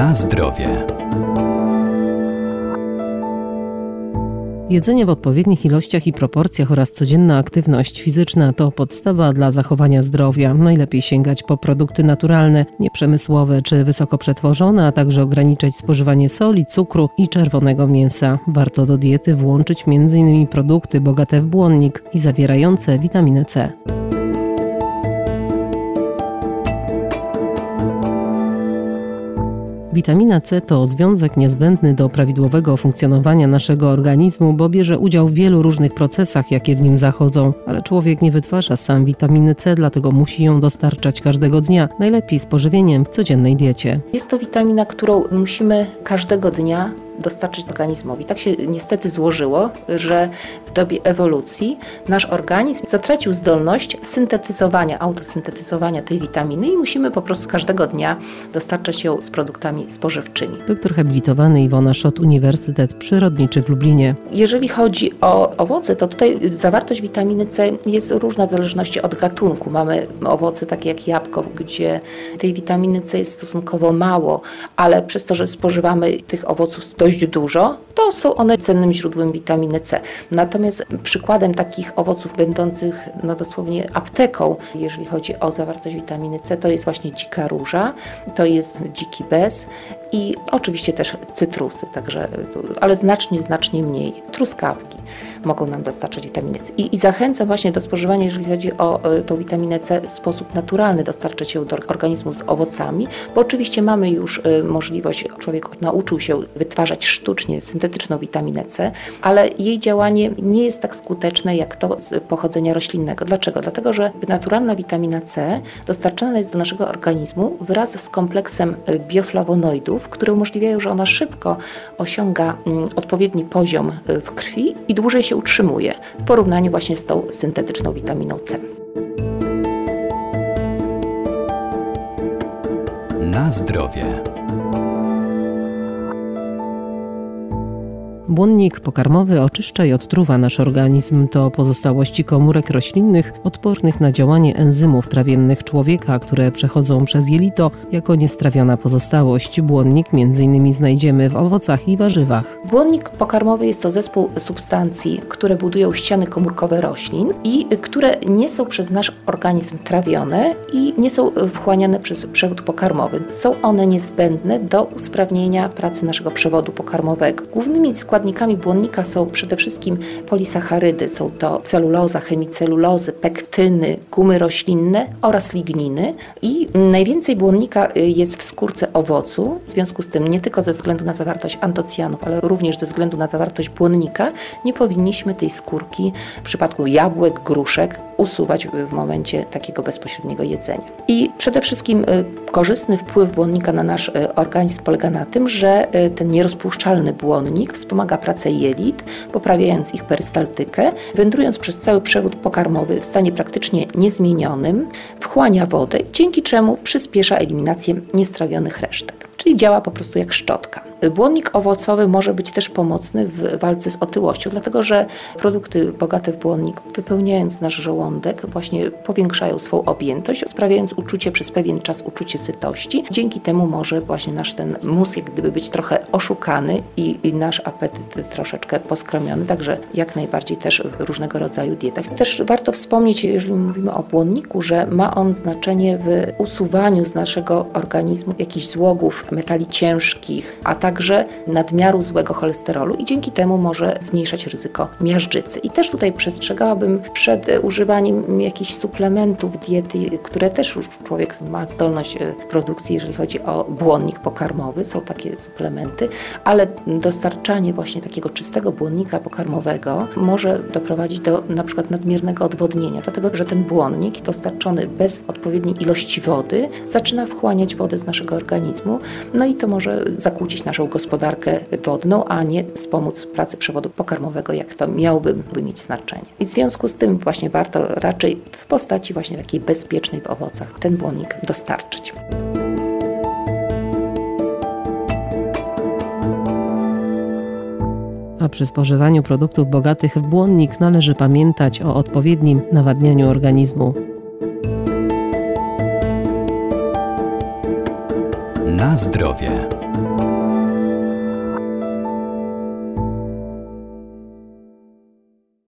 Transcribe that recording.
Na zdrowie. Jedzenie w odpowiednich ilościach i proporcjach oraz codzienna aktywność fizyczna to podstawa dla zachowania zdrowia. Najlepiej sięgać po produkty naturalne, nieprzemysłowe czy wysoko przetworzone, a także ograniczać spożywanie soli, cukru i czerwonego mięsa. Warto do diety włączyć m.in. produkty bogate w błonnik i zawierające witaminę C. Witamina C to związek niezbędny do prawidłowego funkcjonowania naszego organizmu, bo bierze udział w wielu różnych procesach, jakie w nim zachodzą. Ale człowiek nie wytwarza sam witaminy C, dlatego musi ją dostarczać każdego dnia, najlepiej z pożywieniem w codziennej diecie. Jest to witamina, którą musimy każdego dnia dostarczyć organizmowi. Tak się niestety złożyło, że w dobie ewolucji nasz organizm zatracił zdolność syntetyzowania, autosyntetyzowania tej witaminy i musimy po prostu każdego dnia dostarczać ją z produktami spożywczymi. Doktor habilitowany Iwona Szot, Uniwersytet Przyrodniczy w Lublinie. Jeżeli chodzi o owoce, to tutaj zawartość witaminy C jest różna w zależności od gatunku. Mamy owoce takie jak jabłko, gdzie tej witaminy C jest stosunkowo mało, ale przez to, że spożywamy tych owoców dość dość dużo, są one cennym źródłem witaminy C. Natomiast przykładem takich owoców będących no dosłownie apteką, jeżeli chodzi o zawartość witaminy C, to jest właśnie dzika róża, to jest dziki bez i oczywiście też cytrusy, także, ale znacznie, znacznie mniej. Truskawki mogą nam dostarczać witaminy C. I, I, zachęcam właśnie do spożywania, jeżeli chodzi o y, tą witaminę C w sposób naturalny, dostarczać ją do organizmu z owocami, bo oczywiście mamy już y, możliwość, człowiek nauczył się wytwarzać sztucznie syntetyczną witaminę C, ale jej działanie nie jest tak skuteczne jak to z pochodzenia roślinnego. Dlaczego? Dlatego, że naturalna witamina C dostarczana jest do naszego organizmu wraz z kompleksem y, bioflawonoidów, które umożliwiają, że ona szybko osiąga mm, odpowiedni poziom w krwi i dłużej się utrzymuje w porównaniu właśnie z tą syntetyczną witaminą C. Na zdrowie. Błonnik pokarmowy oczyszcza i odtruwa nasz organizm. To pozostałości komórek roślinnych odpornych na działanie enzymów trawiennych człowieka, które przechodzą przez jelito jako niestrawiona pozostałość. Błonnik m.in. znajdziemy w owocach i warzywach. Błonnik pokarmowy jest to zespół substancji, które budują ściany komórkowe roślin i które nie są przez nasz organizm trawione i nie są wchłaniane przez przewód pokarmowy. Są one niezbędne do usprawnienia pracy naszego przewodu pokarmowego. Głównymi składnikami składnikami błonnika są przede wszystkim polisacharydy, są to celuloza, chemicelulozy, pektyny, gumy roślinne oraz ligniny. I najwięcej błonnika y, jest w skórce owocu, w związku z tym nie tylko ze względu na zawartość antocjanów, ale również ze względu na zawartość błonnika nie powinniśmy tej skórki w przypadku jabłek, gruszek usuwać w momencie takiego bezpośredniego jedzenia. I przede wszystkim y, korzystny wpływ błonnika na nasz y, organizm polega na tym, że ten nierozpuszczalny błonnik wspomaga pracę jelit, poprawiając ich perystaltykę, wędrując przez cały przewód pokarmowy w stanie praktycznie niezmienionym, wchłania wodę, dzięki czemu przyspiesza eliminację niestrawionych resztek czyli działa po prostu jak szczotka. Błonnik owocowy może być też pomocny w walce z otyłością, dlatego że produkty bogate w błonnik, wypełniając nasz żołądek, właśnie powiększają swą objętość, sprawiając uczucie przez pewien czas uczucie sytości. Dzięki temu może właśnie nasz ten mózg jak gdyby być trochę oszukany i, i nasz apetyt troszeczkę poskromiony, także jak najbardziej też w różnego rodzaju dietach. Też warto wspomnieć, jeżeli mówimy o błonniku, że ma on znaczenie w usuwaniu z naszego organizmu jakichś złogów, metali ciężkich, a także nadmiaru złego cholesterolu i dzięki temu może zmniejszać ryzyko miażdżycy. I też tutaj przestrzegałabym przed używaniem jakichś suplementów diety, które też już człowiek ma zdolność e, produkcji, jeżeli chodzi o błonnik pokarmowy, są takie suplementy, ale dostarczanie właśnie takiego czystego błonnika pokarmowego może doprowadzić do na przykład nadmiernego odwodnienia, dlatego że ten błonnik dostarczony bez odpowiedniej ilości wody zaczyna wchłaniać wodę z naszego organizmu, no i to może zakłócić naszą gospodarkę wodną, a nie wspomóc pracy przewodu pokarmowego, jak to miałoby mieć znaczenie. I w związku z tym właśnie warto raczej w postaci właśnie takiej bezpiecznej w owocach ten błonnik dostarczyć. A przy spożywaniu produktów bogatych w błonnik należy pamiętać o odpowiednim nawadnianiu organizmu. Na zdrowie.